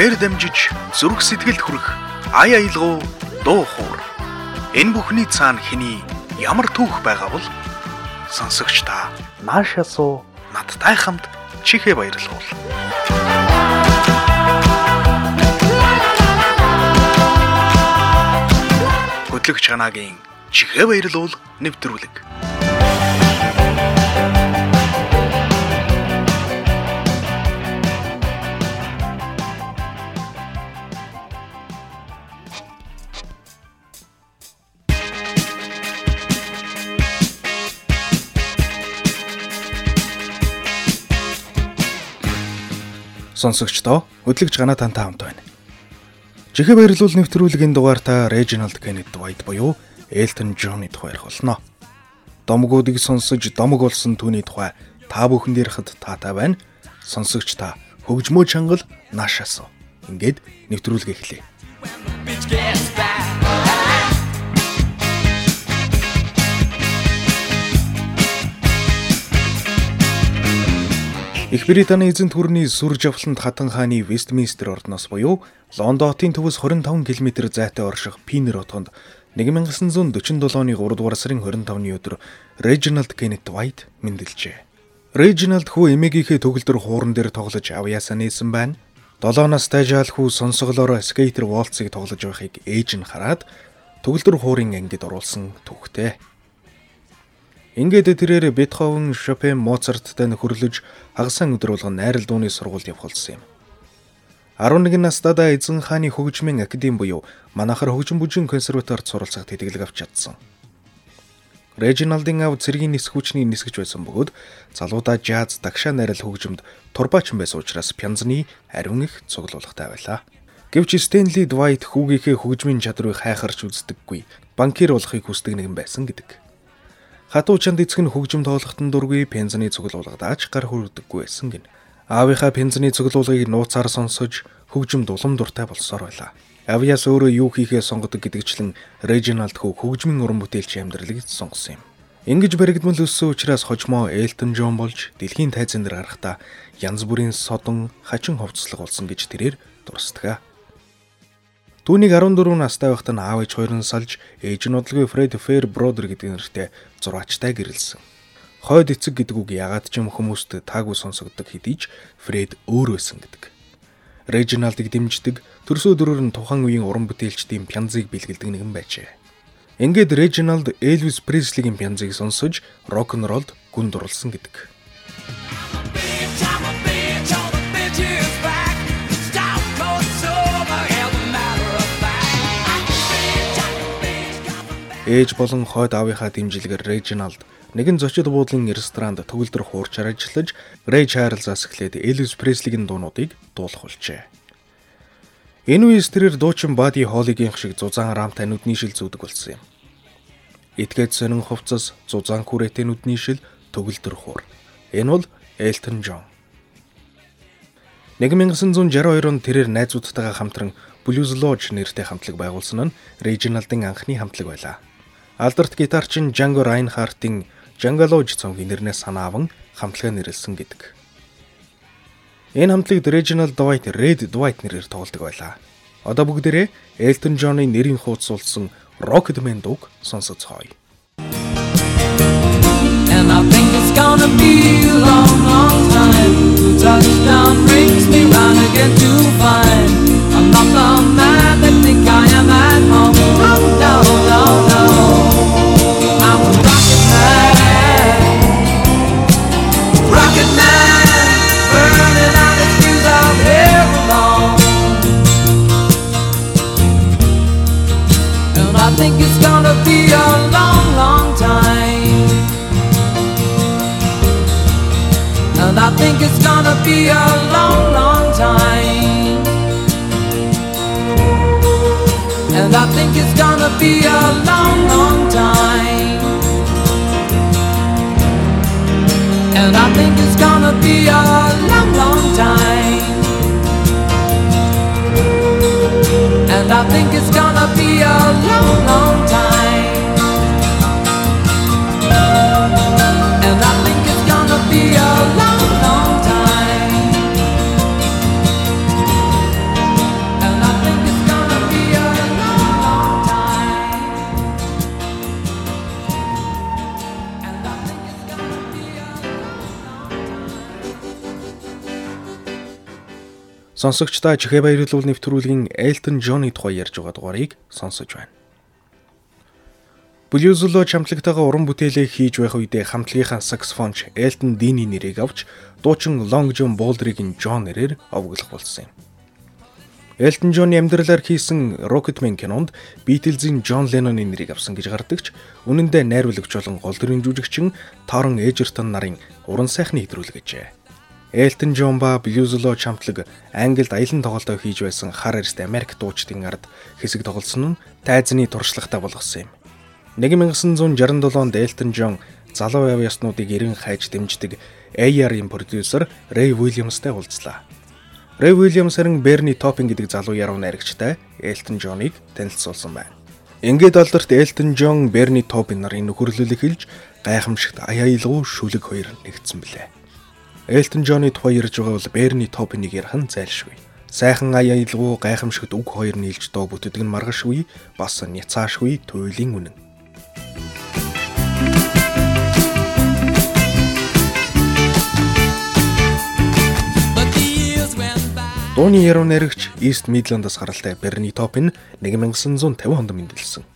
эхээр дамжиж зүрх сэтгэлд хүрэх ая аялгау дуу хуур. Энэ бүхний цаана хэний ямар түүх байгаа бол сонсогч та наашаасуу надтай хамт чихээ баярлуул. Хөтлөгч чанагийн чихээ баярлуул нэвтрүүлэг. Сонсогчдоо хөдлөгч ганаа тантай хамт байна. Жихэ баярлуул нэвтрүүлгийн дугаартаа Reginald Kenneth White буюу Elton John-ы тухай ярих болно. Домгуудыг сонсож домог болсон түүний тухай та бүхэнд ярихад таатай байна. Сонсогч та хөгжмөө чангал наашаасуу. Ингээд нэвтрүүлгээ эхлэе. Их Британий эзэнт гүрний сүр жавхланд хатан хааны Вестминстер ордноос буюу Лондон хотын төвөөс 25 км зайтай орших Пинер хотонд 1947 оны 3 дугаар сарын 25-ны өдөр Reginald Kenneth White мэндэлжээ. Reginald хүү эмээгийнхээ төгөлдөр хууран дээр тоглож авьяасаа нээсэн байна. 7 настай жаал хүү сонсголоор скейтер волцыг тоглож байхыг ээж нь хараад төгөлдөр хуурын ангид оруулсан түүхтэй. Ингээд тэрээр Бетховен, Шопен, Моцарттай нөхөрлөж хагасаа өдөр болгон найрал дууны сургуульд явах болсон юм. 11 настайдаа эзэн хааны хөгжмийн академи буюу манахар хөгжим бүжийн консерваторид суралцах тэтгэлэг авч чадсан. Режиналдын ав цэргийн нисэх хүчний нисгэж байсан бөгөөд залуудаа жаз, дагшаа найрал хөгжимд турбаач байсан учраас пянзны ариун их цуглуулгатай байлаа. Гэвч Стенли Двайт хүүгийнхээ хөгжмийн чадрыг хайхарч үздэггүй, банкир болохыг хүсдэг нэгэн байсан гэдэг. Хатуу чанд эцэг нь хөгжим тоглохтон дургүй пензаны цуглуулгадааж гар хүрдэггүй байсан гин. Аавынхаа пензаны цуглуулгыг нууцаар сонсож хөгжим дулам дуртай болсоор байлаа. Авьяас өөрөө юу хийхээ сонгодог гэдэгчлэн Reginald хөө хөгжмийн уран бүтээлч амьдралыг сонгосон юм. Ингиж баригдмал өссөн учраас хожмоо Elton John болж дэлхийн тайзан дээр гарахдаа янз бүрийн содон хачин ховцлог болсон гэж тэрээр дурсдаг. Түүнийг 14 настай байхад нь аав ээж хоёр нь салж ээж нь бодлогын Fred Fair Brother гэдэг нэртэй зурагчтай гэрэлсэн. Хойд эцэг гэдэг үг ягаад ч юм хүмүүст таагүй сонсогддог хэдий ч Фред өөр байсан гэдэг. Режиналдыг дэмждэг төрсөө дөрөөр нь тухайн үеийн уран бүтээлчдийн пянзыг бэлгэлдэг нэгэн байжээ. Ингээд Режиналд Элвис Преслигийн пянзыг сонсож рок н ролд гүн дурлсан гэдэг. Ээж болон хойд аавынхаа дэмжлэгээр Reginald нэгэн зочид буудлын ресторанд төгөлдөр хуурчаар ажиллаж, Ray Charles-аас эхлээд Elvis Presley-гийн дуунуудыг дуулах болжээ. Энэ үеэс тэрээр дуучин Buddy Holly-гийн шиг зузаан рамтай нүдний шил зүүдэг болсон юм. Итгээд сонин хувцас, зузаан хүрээтэй нүдний шил, төгөлдөр хуур. Энэ бол Elton John. 1962 онд тэрээр найзуудтайгаа хамтран Blues Lodge нэртэй хамтлаг байгуулсан нь Reginald-ын анхны хамтлаг байлаа. Алдарт гитарчин Django Reinhardt-ийн Djangaloj цомгийн нэрнээс санаа аван хамтлагаа нэрлсэн гэдэг. Энэ хамтлагт Reginald Dwight, Red Dwight нэрээр тоглодог байлаа. Одоо бүгдээрээ Elton John-ы нэрийн хуудсуулсан Rocketman дууг сонсоцгоё. And I think it's gonna be a long, long time. Touchdown brings me round again to find I'm not the man that think I am at home. Oh, no, no, no. Be a long, long time. And I think it's gonna be a long, long time. And I think it's gonna be a long, long time. Сонсогчдаа чихээ баярлуул нэвтрүүлгийн Elton John-ы тухай ярьж байгаа дугаарыг сонсож байна. Блюзло чамтлагтайгаа уран бүтээлээ хийж байх үедээ хамтлагийнхаа саксофонч Элтон Дини нэрийг авч дуучин Long John Baldry-гийн John нэрээр овоглох болсон юм. Элтон Джонны амьдралаар хийсэн Rocketman кинонд Beatles-ийн John Lennon-ы нэрийг авсан гэж гардаг ч үнэн дээр найруулагч болон гол дүрийн жүжигчин Торон Эжертон нарын уран сайхны хэдрүүлгэжээ. Элтон Джон ба Блюзло чамтлаг Англид аялан тоглолтоо хийж байсан хар арьст Америк дуучдын ард хэсэг тоглосон нь тайзны туршлагатай болгосон юм. 1967 онд Элтон Джон залуу яв яснуудыг эрен хайж дэмждэг AR-ийн продюсер Рэй Уильямстай уулзлаа. Рэй Уильямс харин Берни Топин гэдэг залуу яруу найрагчтай Элтон Джоныг танилцуулсан байна. Ингээд олдорт Элтон Джон Берни Топин нарын нөхөрлөлийг хэлж гайхамшигт аяйлгуу шүлэг хоёр нэгдсэн билээ. Элтон Джонны тухай ярьж байгаа бол Берни Топиныг ярих нь зайлшгүй. Сайхан аяйлгуу гайхамшигт үг хоёр нийлж доо бүтдэг нь маргашгүй бас няцаашгүй туйлын үнэн. Дууны яруу найрагч East Midland-аас гаралтай Bernie Taupin 1950 онд мэндэлсэн.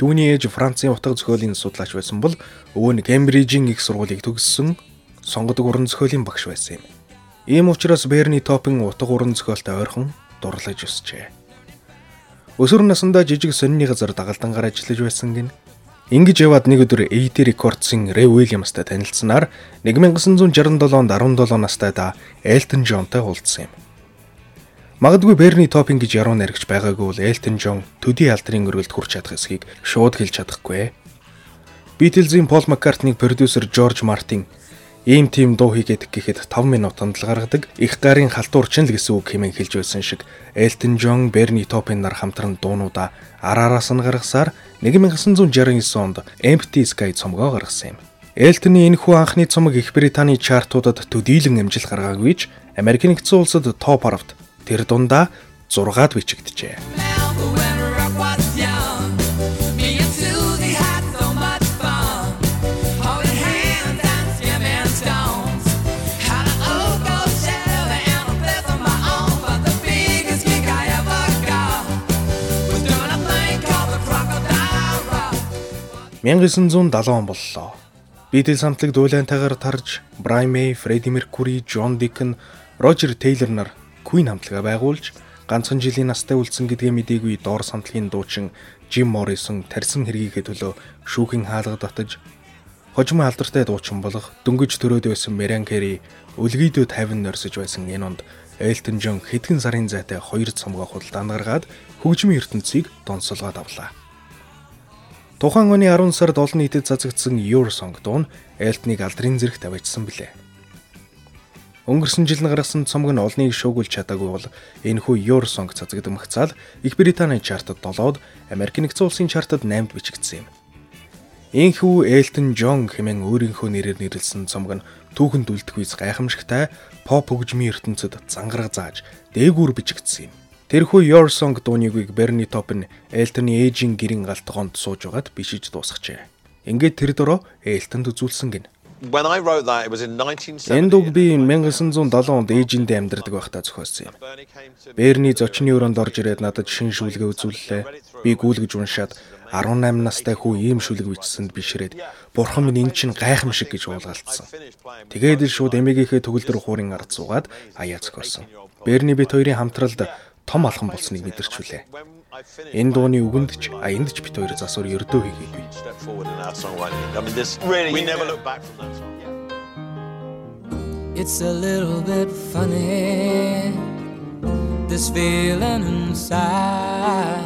Түүний ээж Францын утга зохиолын судлаач байсан бол өвөө нь Кембрижийн их сургуулийг төгссөн сонгодог уран зохиолын багш байсан юм. Ийм учраас Bernie Taupin утга уран зохиолтой ойрхон дурлаж өсчээ. Өсвөр насндаа жижиг сонины газар дагалдангаар ажиллаж байсан гин Ингэж яваад нэг өдөр AT Records-ын Ray Williams-тай танилцсанаар 1967 онд 17 настайдаа Elton John-тай уулзсан юм. Магадгүй Bernie Taupin гэж яруу найрагч байгаагүй бол Elton John төдий алдрын өргөлд хүрч чадах эсхийг шууд хэлж чадахгүй. Beatles-ийн Paul McCartney-г продюсер George Martin ийм тийм дуу хийгээд гэхэд 5 минутанд л гаргадаг их гарын халтуурчин л гэсэн үг хэмээн хэлж байсан шиг Elton John, Bernie Taupin нар хамтран дуунуудаа араараас нь гаргасаар 1969 онд Empty Sky цомгоо гаргасан юм. Elton-ы энэхүү анхны цомог Их Британий чартуудад төдийлөн амжилт гаргаагүй ч Америк нэгдсэн улсад топ 10-т тэр дундаа 6-ад бичигджээ. — 1970 он боллоо. Beatles хамтлаг дуулайнтайгаар тарж Brian May, Freddie Mercury, John Deacon, Roger Taylor нар Queen хамтлагаа байгуулж ганцхан жилийн настай үлдсэн гэдгээ мдээгүй доор самтлагийн дуучин Jim Morrison тарьсан хэргийнхээ төлөө шүүхийн хаалга татаж хожим алдартай дуучин болох дөнгөж төрөөд байсан Carey өлгийдөө 50 норсож байсан энэ онд Elton John хэдхэн сарын зайтай хоёр цомгоо худалдаанд гаргаад хөгжмийн ертөнцийг донсолгоод авлаа. Тухайн оны 10 сард олон нийтэд цацагдсан Your Song дуу нь Элтныг алдрын зэрэгт аваачсан билээ. Өнгөрсөн жил гаргасан цомог нь олныг шуугуулж чадаагүй бол энэхүү Your Song цацагдмагцаал Их Британий чартад 7-д, Америк нэгдсэн улсын чартад 8-д бичигдсэн юм. Энэхүү Элтон Джон хэмээн өөрийнхөө нэрээр нэрлсэн цомог нь түүхэнд үлдэх үес гайхамшигтай поп хөгжмийн ертөнцид зангараг зааж дээгүүр бичигдсэн юм. Тэрхүү Your Song дууныг Bernie Taupin Elton-ы ээжийн гэрийн галтгоонд сууж байгаад бишиж дуусгажээ. Ингээд тэр дөрөө Elton-д үзүүлсэн гин. Энэ дууг би 1970 онд ээжиндээ амьдардаг байхдаа зохиосон юм. Берни зочны өрөөнд орж ирээд надад шин шүлгээ үзүүллээ. Би гүйлгэж уншаад 18 настай хүү ийм шүлэг бичсэнд бишрээд бурхан минь эн чинь гайхамшиг гэж уулгалцсан. Тэгээд л шууд эмээгийнхээ төгөлдөр хуурын ард суугаад аяа зохиосон. Берни бит хоёрын хамтралд том алхам болсныг мэдэрчүүлээ. Энэ дууны үгэнд ч аянд ч бит хоёр засвар ердөө хийгээгүй. It's a little bit funny this feeling inside.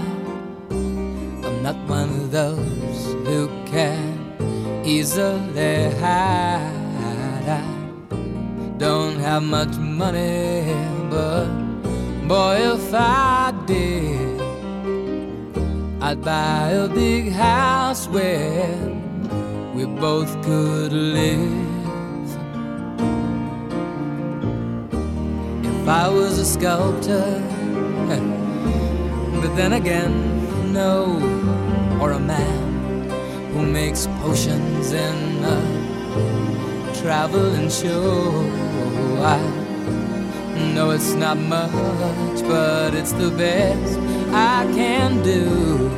I'm not one of those who can easily hide. I don't have much money, but Boy, if I did, I'd buy a big house where we both could live. If I was a sculptor, but then again, no, or a man who makes potions in a uh, traveling show. I No, it's not much, but it's the best I can do.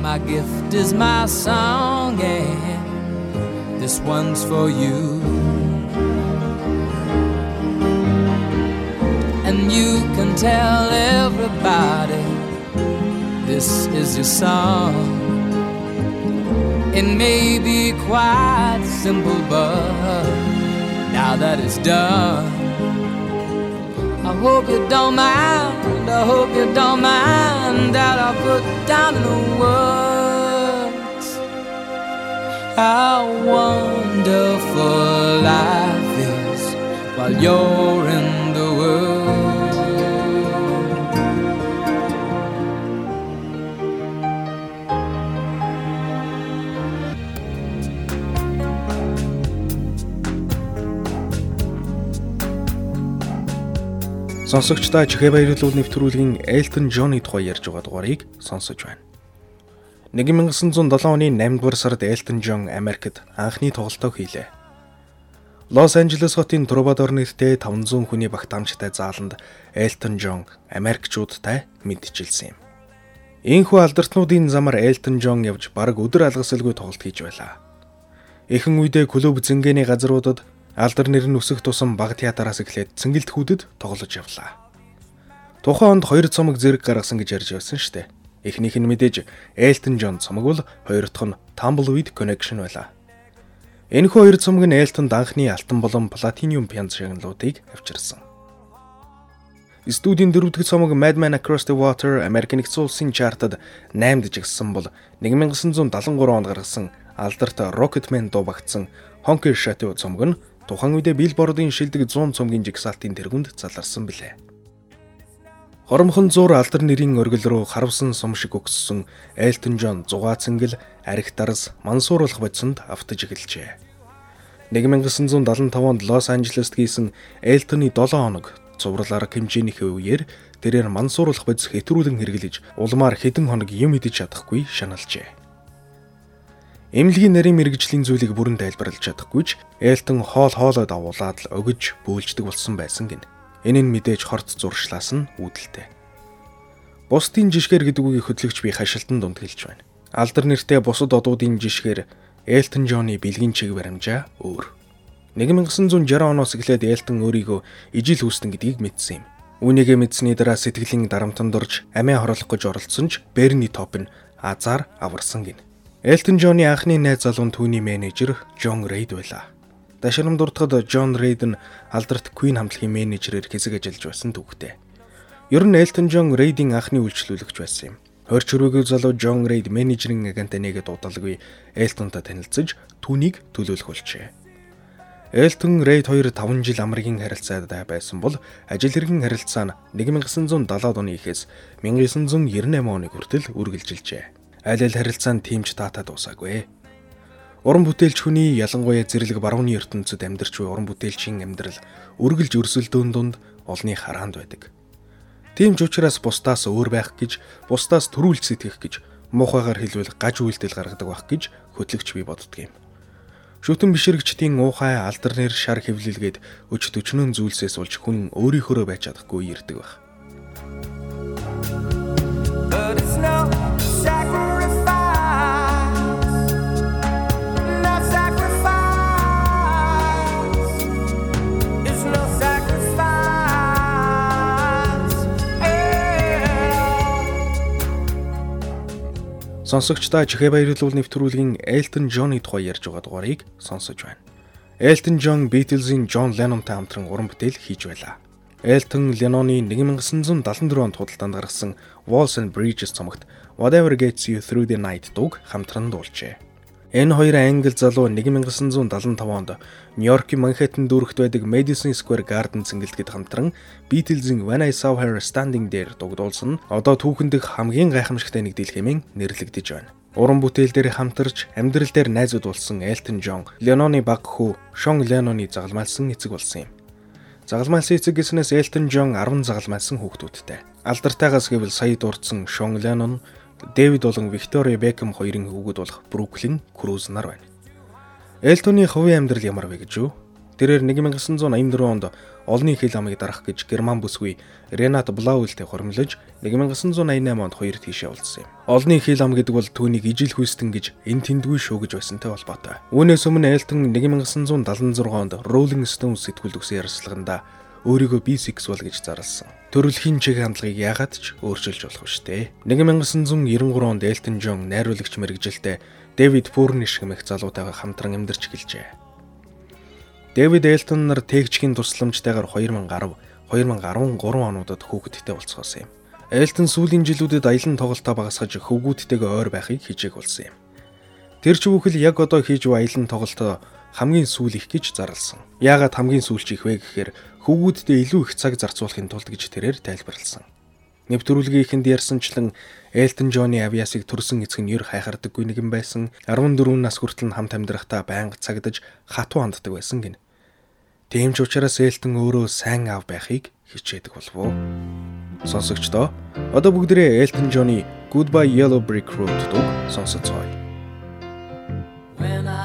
My gift is my song, and this one's for you. And you can tell everybody this is your song. It may be quite simple, but now that it's done, I hope you don't mind. I hope you don't mind that I put down the words how wonderful life is while you're Сонсогчдаа чихээ баярлуул нэвтрүүлгийн Elton John-ы тухай ярьж байгаа дугаарыг сонсож байна. 1907 оны 8 дугаар сард Elton John Америкт анхны тоглолтоо хийлээ. Лос Анжелес хотын Трубадор нэртэй 500 хүний багт амжтай зааланд Elton John Америкчуудтай мэдчилсэн юм. Ийхүү алдартнуудын замаар Elton John явж бараг өдөр алгасалгүй тоглолт хийж байлаа. Эхэн үедээ клуб зингээний газруудад алдар нэр нь өсөх тусам баг театраас эхлээд цэнгэлдэхүүдэд тоглож явлаа. Тухайн онд хоёр цомог зэрэг гаргасан гэж ярьж байсан дээ. Эхнийх нь мэдээж Elton John цомог бол хоёр дахь нь Tumbleweed Connection байлаа. Энэхүү хоёр цомог нь Elton-д анхны алтан болон платинум пянз шагналуудыг авчирсан. Студийн дөрөв дэх цомог Madman Across the Water Америкийн нэгдсэн улсын чартад 8-д жигссэн бол 1973 онд гаргасан алдарт Rocketman дуу багтсан Honky Chateau цомог нь Тухайн үедээ Billboard-ын шилдэг 100 цомгийн жигсаалтын тэргүнд заларсан билээ. Хоромхон зур алдар нэрийн оргил руу харавсан сум шиг өгссөн Элтон Джон зугаа цэнгэл арх дарс мансууруулах бодсонд автаж эхэлжээ. 1975 онд Лос Анжелест гийсэн Элтоны 7 хоног цуврал арга хэмжээнийхээ үеэр тэрээр мансууруулах бодис хэтрүүлэн хэрэглэж улмаар хэдэн хоног юм идэж чадахгүй шаналжээ. Эмнэлгийн нарийн мэрэгжлийн зүйлийг бүрэн тайлбарлаж чадахгүйч Элтон хоол хоолой давуулаад л өгөж бөөлждөг болсон байсан гин. Энэ нь мэдээж хорт зуршлаас нь үүдэлтэй. Бусдын жишгээр гэдэг үгийг хөтлөгч би хашилтанд дундгэлж байна. Алдар нэртэй бусад одуудын жишгээр Элтон Джонны бэлгийн чиг баримжаа өөр. 1960 оноос эхлээд Элтон өөрийгөө ижил хүүстэн гэдгийг мэдсэн юм. Үүнийгээ мэдсэний дараа сэтгэлийн дарамтанд орж амиа хорлох гэж оролцсон ч Берни Топ нь азар аварсан гин. Элтон Джонны анхны найз залуу нь түүний менежер Джон Рейд байлаа. Дашрам дуртахад Джон Рейд нь алдарт Queen хамтлагийн менежерээр хэсэг ажиллаж байсан түүхтэй. Ер нь Элтон Джон Рейдийн анхны үйлчлүүлэгч байсан юм. Хорч өрөөгөө залуу Джон Рейд менежерийн агентаа нэгэд удалгүй Элтонтой танилцж түүнийг төлөөлөх болжээ. Элтон Рейд 2 5 жил амргийн харилцаад байсан бол ажил хэргийн харилцаа нь 1970 оны ихээс 1998 оны хүртэл үргэлжилжээ аль аль харилцаанд тимч таатаа дуусаагүй. Уран бүтээлч хүний ялангуяа зэрлэг барууны ертөнцид амьдарч буй уран бүтээлчийн амьдрал үргэлж өрсөлдөөн дунд олны хараанд байдаг. Тийм ч учраас бусдаас өөр байх гэж, бусдаас төрүүлж сэтгэх гэж, муухайгаар хэлвэл гаж үйлдэл гаргадаг байх гэж хөтлөгч би боддөг юм. Шүтэн бишрэгчдийн уухай алдар нэр шар хэвлэлгээд өч төчнөн зүйлсээс болж хүн өөрийнхөө байж чадахгүй ирдэг байх. Сонсогчдаа чихээ баярлуул нэвтрүүлгийн Elton John-ы тухай ярьж байгаа дугаарыг сонсож байна. Elton John Beatles-ийн John Lennon-тай хамтран уран бүтээл хийж байлаа. Elton Lennon-ы 1974 онд худалдаанд гаргасан Walls and Bridges цомогт Whatever Gets You Through the Night дууг хамтран дуулжээ. Энэ хоёр англи залуу 1975 онд Нью-Йоркийн Манхэттен дүүрэгт байдаг Madison Square Garden цэнгэлдэгэд хамтран Beatles-ийн When I Saw Her Standing There дугдуулсан одоо түүхэн дэх хамгийн гайхамшигтай нэгдэл хэмээн нэрлэгдэж байна. Уран бүтээл дээр хамтарч амьдрал дээр найзууд болсон Elton John, Lennon-ы баг хүү Sean Lennon-ы загалмайлсан эцэг болсон юм. Загалмайлсан эцэг гэснээс Elton John 10 загалмайлсан хүүхдүүдтэй. Алдартай гэвэл сая дурдсан Sean Lennon, Дэвид болон Виктория Бекхэм хоёрын хүүгүүд болох Бруклин Круз нар байна. Элтоны хувийн амьдрал ямар вэ гэж юу? Тэрээр 1984 онд олонний хил амыг дарах гэж герман бүсгүй Ренат Блаултэй хормлож 1988 онд хоёр тийшээ уулзсан юм. Олонний хил ам гэдэг бол түүнийг ижил хүйстэн гэж эн тэндгүй шүү гэж байсантай холбоотой. Үүнээс өмнө Элтон 1976 онд Rolling Stones сэтгүүлд өгсөн ярилцлаганда өөрийгөө бисексуал гэж зарласан. Төрөлхийн чиг хандлагыг яагаад ч өөрчилж болох дээ. 1993 онд Элтон Джон найруулагч мэрэгжилтэй Дэвид Пурниш хэмээх залуутайгаа хамтран амьдарч гэлжээ. Дэвид Элтон нар тээгчгийн тусламжтайгаар 2010 2013 онуудад хүүхэдтэй болцгоосон юм. Элтон сүүлийн жилүүдэд аялан тоглолтоо багасгаж хөвгүүдтэйгээ ойр байхыг хичээг болсон юм. Тэр ч бүхэл яг одоо хийж буй аялан тоглолтоо хамгийн сүүл их гэж зарласан. Яагаад хамгийн сүүлч их вэ гэхээр хөвгүүдтэй илүү их цаг зарцуулахын тулд гэж тэрээр тайлбарласан. Нэвтрүүлгийнхэнд ярьсанчлан Элтон Джоны авиасыг төрсөн эцэг нь ер хайхардаггүй нэгэн байсан. 14 нас хүртэл хамт амьдрахдаа байнга цагдаж хатуу ханддаг байсан гин. Тийм ч учраас Элтон өөрөө сайн аав байхыг хичээдэг болов уу? Сонсогчдоо одоо бүгдээ Элтон Джоны Goodbye Yellow Brick Road дуу сонсоцгоё. When are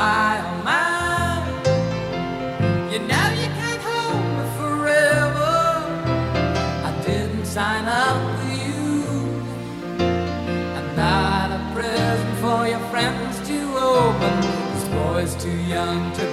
listened to my oh own mind. sign up for you. I'm not a present for your friends to open. This boy's too young to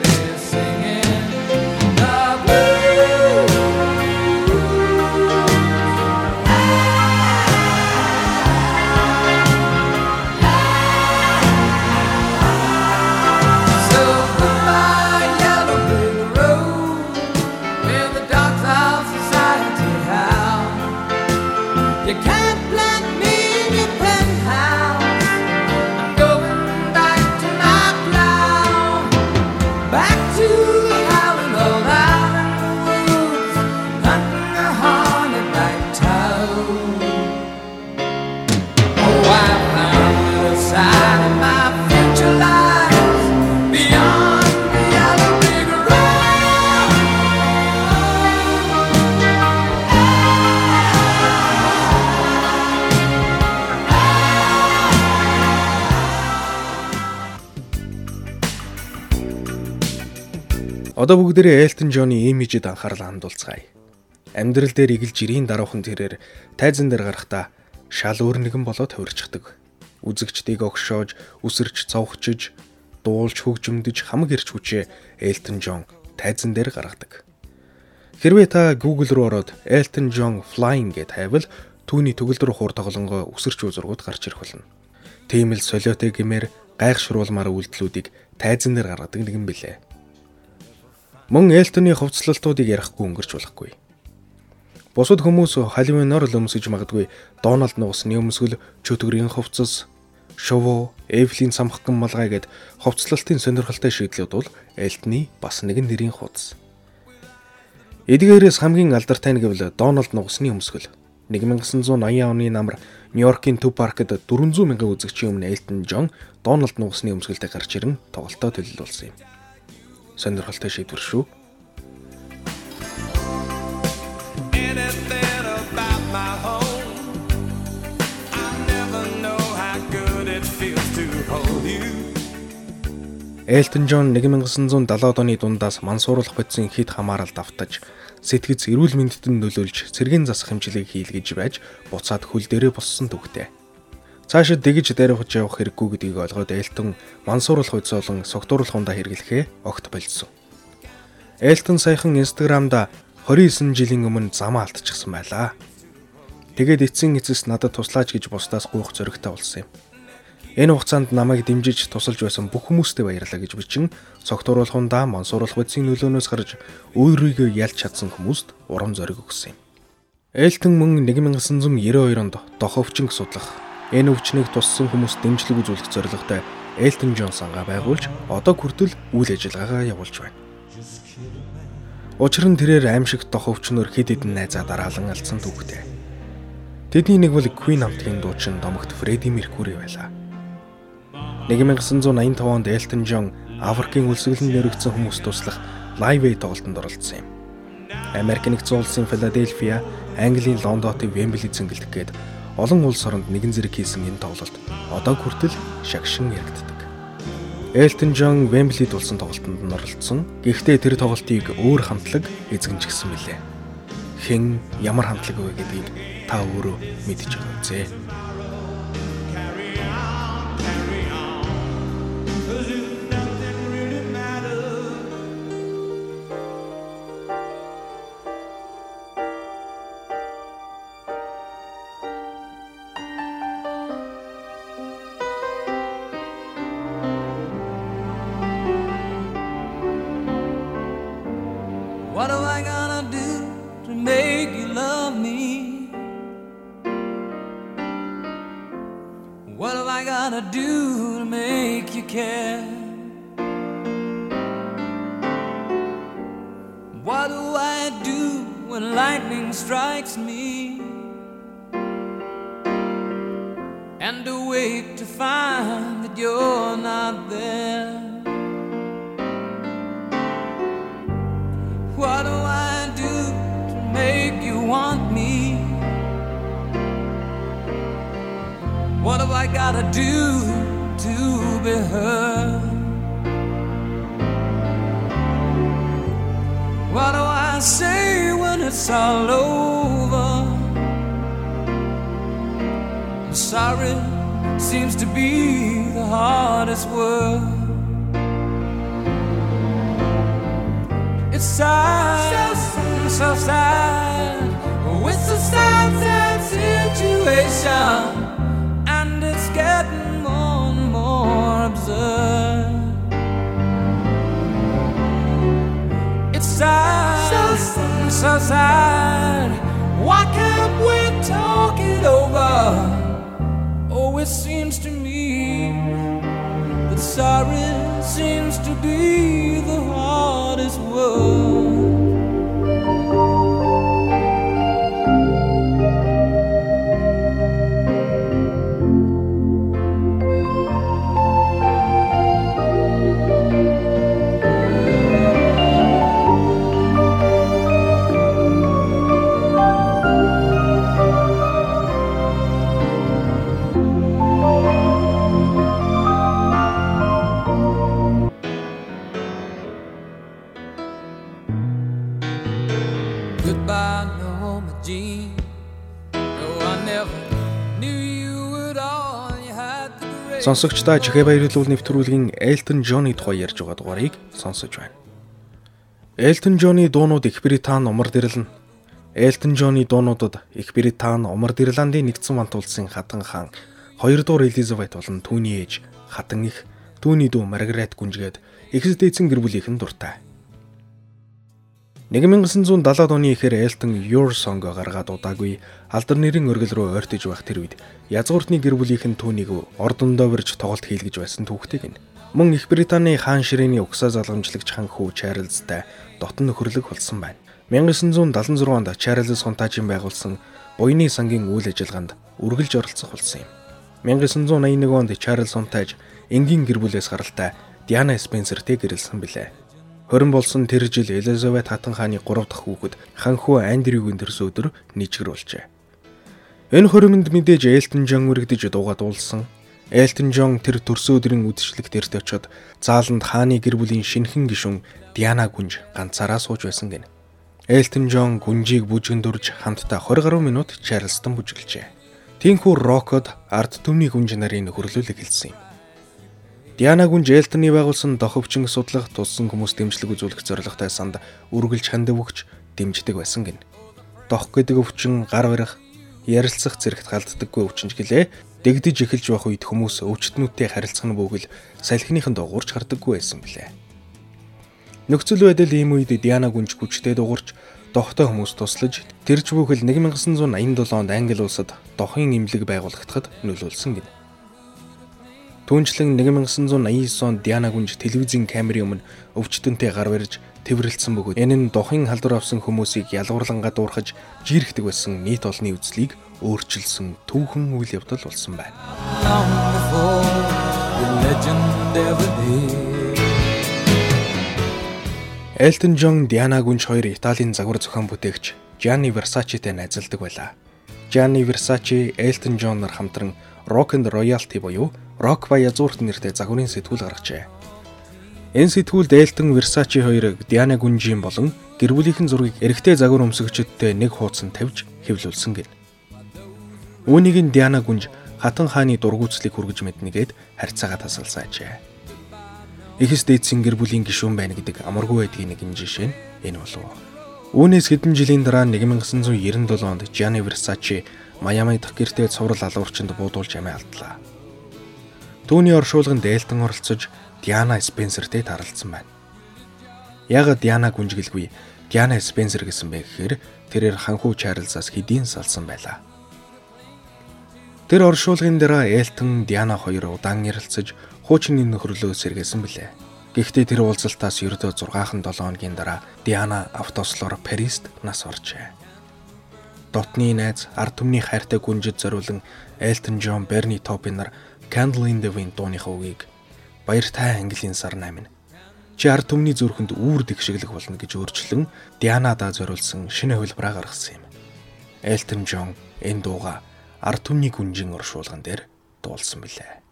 Одоо бүгдээрээ Элтон Джоны имижэд анхаарал хандуулцгаая. Амьдрал дээр игэлж ирийн даруухан тэрээр тайзан дээр гарахдаа шал өөр нэгэн болоод хувирчдаг. Үзэгчдийг огшоож, үсэрч, цовхчиж, дуулж хөгжмөдөж хамаг ирч хүчээ Элтон Джон тайзан дээр гаргадаг. Хэрвээ та Google руу ороод Elton John Flying гэж тавьвал түүний төгөлдөр хуур тоглонгоо үсэрч үзургууд гарч ирэх болно. Тийм л солиотой гэмээр гайхшруулмаар үйлдэлүүдийг тайзан дээр гаргадаг нэгэн билээ. Мөн Элтоны хувцлалтуудыг ярихгүй өнгөрч болохгүй. Бусад хүмүүс халивыноор л өмсөж магадгүй Дональд нуусны өмсгөл чөтгөрийн хувцас, шово, Эвлийн самхган малгай гэд хувцлалтын сонирхолтой шийдлүүд бол Элтны бас нэгэн нэрийн хуудас. Эдгээрээс хамгийн алдартай нь гэвэл Дональд нуусны өмсгөл. 1980 оны намар Нью-Йоркийн Төв паркт 400 мянган үзэгчийн өмнө Элтон Джон Дональд нуусны өмсгөлтэй гарч ирэн тоглолтоо төлөвлөсөн юм сонирхолтой шийдвэр шүү. Элтон Джон 1970-ад оны дундаас мансууруулах бодисын хит хамааралд автаж сэтгэц эрүүл мэндэд нөлөөлж цэргийн засах хэмжлэгийг хийлгэж байж буцаад хөл дээрээ боссон төвхтэй. Цаашид дэгж дайрахж явах хэрэггүй гэдгийг ойлгоод Элтон мансууруулах үз болон согтууруулах ундаа хэрэглэхээ огт болцсон. Элтон саяхан Instagram-да 29 жилийн өмнө замаа алдчихсан байлаа. Тэгээд эцсийн эцэс надад туслаач гэж бусдаас гуйх зөрөгтэй болсон юм. Энэ хугацаанд намайг дэмжиж тусалж байсан бүх хүмүүстээ баярлалаа гэж бичин цогтууруулахундаа мансууруулах үдсийн нөлөөнөөс гарч өөрийгөө ялж чадсан хүмүүст урам зориг өгсөн юм. Элтон мөн 1992 онд доховчинг судлах Энэ өвчнийг туссан хүмүүст дэмжлэг үзүүлэх зорилготой Элтон Джонсонга байгуулж одоо хүртэл үйл ажиллагаагаа явуулж байна. Учир нь тэрээр аимшигт дох өвчнөр хэд хэдэн найзаа дараалан алдсан түүхтэй. Тэдний нэг бол Queen хамтгийн дуучин домогт Freddie Mercury байлаа. 1985 онд Элтон Джон Африкийн үлсгэлэн нэрвэгдсэн хүмүүст туслах Live Aid тоглолтод оролцсон юм. Америк нэгдсэн улсын Филадельфия, Английн Лондотыг Вембли зингэлдэх гээд олон улс оронд нэгэн зэрэг хийсэн энэ тоглолт одоо хүртэл шагшин яригддаг. Элтон Джон Вемблид болсон тоглолтод нь оролцсон. Гэхдээ тэр тоглолтыг өөр хамтлаг эзэмшигсэн билээ. Хэн ямар хамтлаг вэ гэдгийг та өөрөө мэдж байгаа үзье. Do seems to be the hardest word. It's sad, so, so sad. Oh, it's a sad, sad situation, and it's getting more and more absurd. It's sad, so, so, so sad. Why can't we talk it over? It seems to me that sorry seems to be the hardest word. Goodbye, Norma Jean. No, I never knew you at all. You had the grace. Сонсогчдаа чихээ баярлуул нэвтрүүлгийн Элтон Джоны тухай ярьж байгаа дугаарыг сонсож байна. Элтон Джоны дуунууд Их Британь, Умар Дэрлэн. Элтон Джоны дуунуудад Их Британь, Умар Дэрландын нэгдсэн вант улсын хатан хаан, хоёрдугаар Элизабет болон түүний ээж хатан их, түүний дүү Маргарет гүнжгээд ихс дээдсэн гэр бүлийнхэн дуртай. 1970-ад оны ихээр Элтон Your Song гаргаад удаагүй алдар нэрийн өргөл рүү ойртож байх тэр үед язгууртны гэр бүлийнхэн түүнийг ордондоо бирж тоглолт хийлгэж байсан түүхтэй гин. Мөн Их Британий хаан ширээний угсаа залгамжлагч хан хүү Чарльзтай дотн нөхөрлөг болсон байна. 1976 онд Чарльз Сонтажийн байгуулсан буйны сангийн үйл ажиллагаанд үргэлж оролцох болсон юм. 1981 онд Чарльз Сонтаж энгийн гэр бүлээс гаралтай Диана Спенсертэй гэрэлсэн билээ. Хорин болсон тэр жил Элизабет хатан хааны 3 дахь хүүхэд ханхүү Андрюгийн төрс өдөр нийчгэр болжээ. Энэ хоримонд мэдээж Элтон Жон үргэлдэж дуугаад уулсан. Элтон Жон тэр төрс өдрийн үдшилэг дээрт очиод зааланд хааны гэр бүлийн шинхэн гишүүн Диана гүнж ганцаараа сууж байсан гэнэ. Элтон Жон гүнжийг бүжгэн дурж хамтдаа 20 гаруй минут Чарльстон бүжгэлжээ. Тинхүү рокод арт түмний гүнж нарын хөрөлүүлэг хэлсэн юм. Диана гүнж Элтоны байгуулсан доховчин судлах туссан хүмүүс дэмжлэг үзүүлэх зорилготой санд үргэлж хандив өгч дэмждэг байсан гин. Дох гэдэг өвчин гар барих, ярилцах зэрэгт галддаггүй өвчнж гэлээ. Дэгдэж эхэлж байх үед хүмүүс өвчтнүүдтэй харилцах нь бөгөл салхиныхан дугуурч хардаггүй байсан билээ. Нөхцөл байдал ийм үед Диана гүнж хүчтэй дугуурч дохтой хүмүүс туслаж тэрж бүхэл 1987 онд Англи улсад дохын имлэг байгуулагдахад нөлөөлсөн гин. Түүнчлэн 1989 онд Диана гүнж телевизийн камерын өмнө өвчтөнтэй гар барьж тэврэлцсэн бөгөөд энэ нь дохын халдвар авсан хүмүүсийг ялгуурлангаа дуурхаж жирэхдэг байсан нийт олонний үзлийг өөрчилсөн түүхэн үйл явдал болсон байна. Элтон Джон, Диана Гүнж хоёр Италийн загвар зохион бүтээгч Gianni Versace-тэй найзалдаг байлаа. Gianni Versace, Элтон Джон нар хамтран Rock and Royalty буюу Rock ба язуурт нэртэй загварын сэтгүүл гаргажээ. Энэ сэтгүүлд Элтон Versace хоёрыг Диана Гүнжийн болон гэр бүлийнхэн зургийг эрэгтэй загвар өмсгөгчөдтэй нэг хуудсан тавьж хэвлүүлсэн гин. Үүнийг нь Диана Гүнж хатан хааны дургуутслыг хүргэж мэднэгээд харьцаагаа тасалсан ажээ. Ихэс дээдсийн гэр бүлийн гишүүн байна гэдэг амаргүй байдгийн нэгэн жишээ нь энэ болов. Үүнээс хэдэн жилийн дараа 1997 онд Gianni Versace Майами дахь гэртээ цуврал алуурчинд буудуулж амиа алдлаа. Түүний оршуулганд Элтон оролцож Диана Спенсертэй таралцсан байна. Яагаад Диана гүнжгэлгүй Диана Спенсер гэсэн бэ гэхээр тэрээр ханхуу Чарльзаас хэдийн салсан байлаа. Тэр оршуулгын дараа Элтон Диана хоёр удаан ярилцаж хуучны нөхрөлөө сэргээсэн билээ. Гэхдээ тэр уулзалтаас ердөө 6хан 7 хоногийн дараа Диана автослоор Парист нас оржээ. Дотны найз ард түмний хайртай гүнжид зориулан Элтон Джон, Берни Топин нар Candle in the Wind дууныхаа үгийг баяртай английн сар 8 чи ард түмний зүрхэнд үүр дэгшиглэх болно гэж өөрчлөн Дианадаа зориулсан шинэ хөлбраа гаргасан юм. Элтон Джон энэ дууга ард түмний гүнжин оршуулган дээр дуулсан билээ.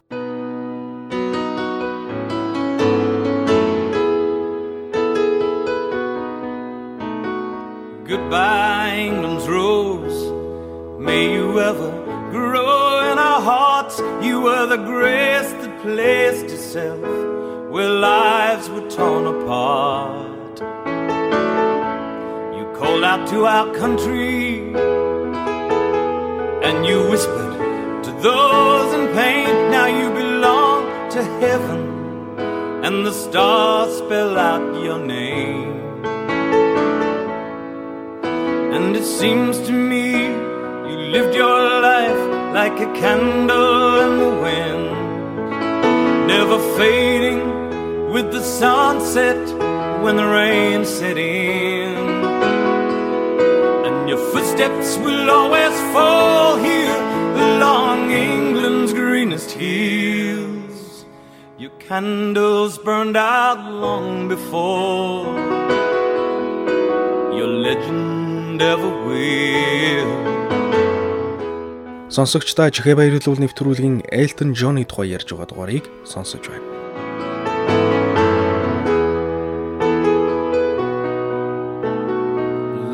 Goodbye, England's rose. May you ever grow were the grace that placed itself where lives were torn apart. You called out to our country and you whispered to those in pain. Now you belong to heaven, and the stars spell out your name. And it seems to me you lived your life like a candle in the wind, never fading with the sunset when the rain set in. And your footsteps will always fall here along England's greenest hills. Your candles burned out long before your legend never will. Сонсогчдаа чихээ баярлуул нэвтрүүлгийн Elton John-ы тухай ярьж байгаа дугаарыг сонсож байна.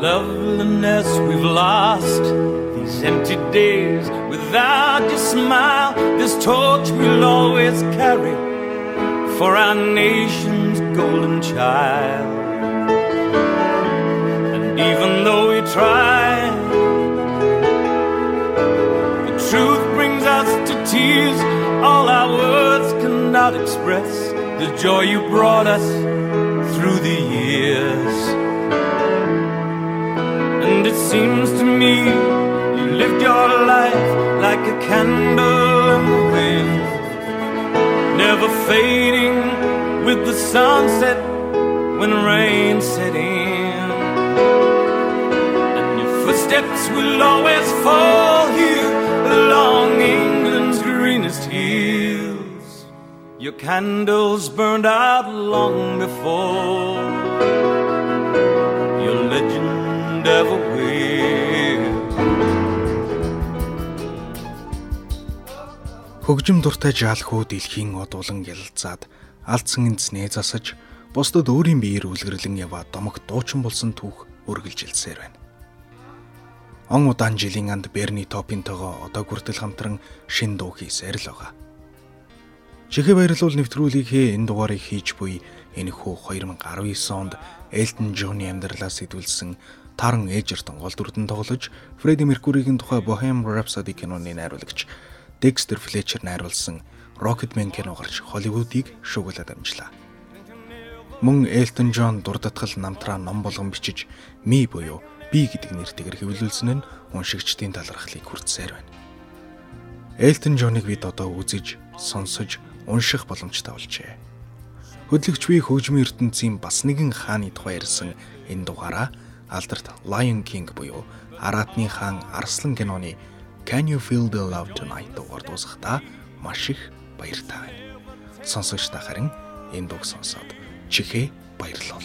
Loveliness we've lost these empty days without your smile this torch we'll always carry for our nation's golden child even though we try. Tears, all our words cannot express the joy you brought us through the years. And it seems to me you lived your life like a candle in the wind, never fading with the sunset when rain set in. And your footsteps will always fall here along Your candles burned out long before your legend ever will. Хөгжим дуртай жаалхүү дэлхийн одуулан ялцаад алдсан эндснээ засаж бусдад өөрийн биеэр үлгэрлэн яваа домог дуучин болсон түүх үргэлжилсээр байна. Он удаан жилийн анд Берни Топинтойгоо одоо хүртэл хамтран шин дуу хийсээр л байгаа. Чихээ баярлуул нэвтрүүлгийг хээ энэ дугаарыг хийж буй энэхүү 2019 онд Элтон Джонны амьдралаас сэтгүүлсэн Таран Эжертон гол дүрдэн тоглож Фредди Меркуригийн тухай Bohemian Rhapsody киноны найруулагч Dexter Fletcher найруулсан Rocketman кино гарч Холливуудыг шуугуулад амжлаа. Мөн Элтон Джон дурдатгал намтраа ном болгон бичиж ми буюу би гэдэг нэртэйгээр хэвлүүлсэн нь уншигчдын талархлыг хүртсээр байна. Элтон Джоныг бид одоо үзэж, сонсож, унших боломжтой болжээ. Хөдлөгч би хөгжмийн ертөнцийн бас нэгэн хааны тухай ярьсан энэ дугаараа алдарт Lion King буюу Аратны хаан Арслан киноны Can you feel the love tonight дугаар дуусгахдаа маш их баяртай байна. Сонсогч та харин энэ дуг сонсоод чихээ баярлалаа.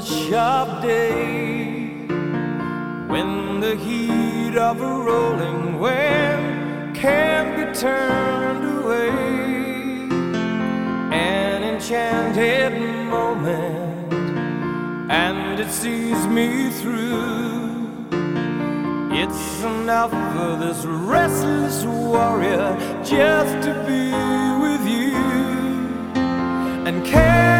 Rush of day when the heat of a rolling wave can be turned away. An enchanted moment, and it sees me through. It's enough for this restless warrior just to be with you. And can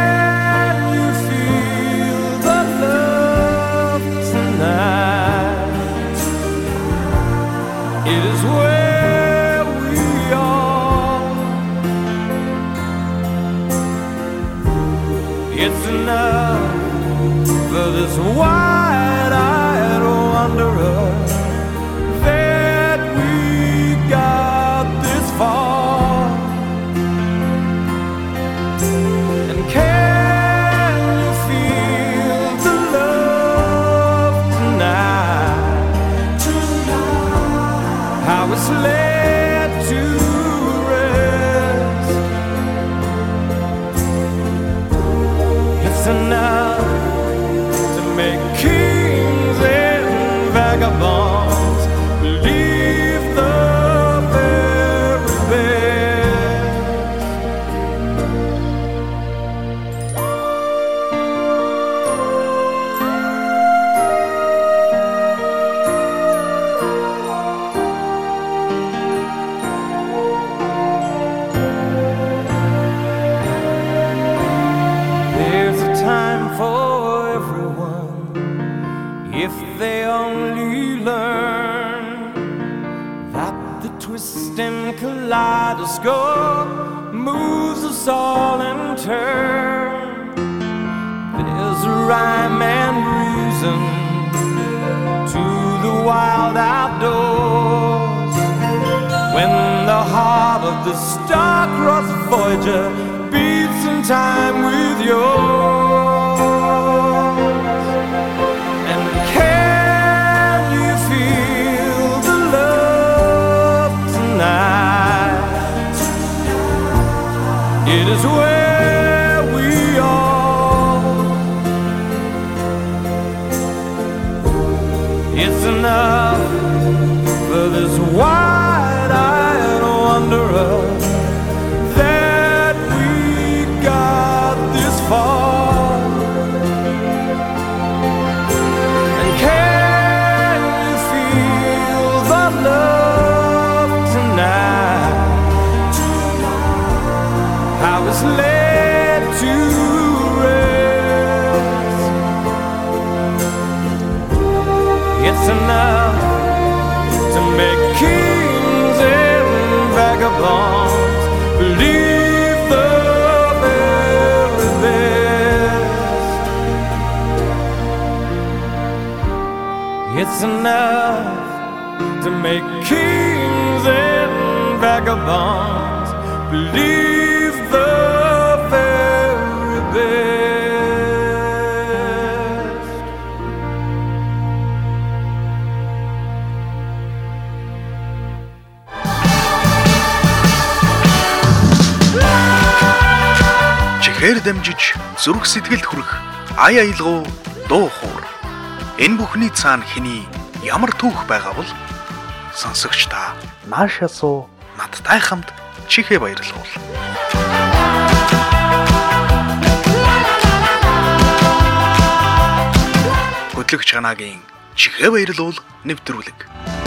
So why? Star-crossed Voyager beats in time with yours. It's enough to make kings and vagabonds believe the very best. Чихээр дамжиж зүрх сэтгэлд хүрэх ая аялгау дуу хуур. Энэ бүхний цаана хэний ямар түүх байгаа бол сонсогч та нааша суу надтай хамт чихээ баярлуул. Хөтлөгч ханагийн чихээ баярлуул нэвтрүүлэг.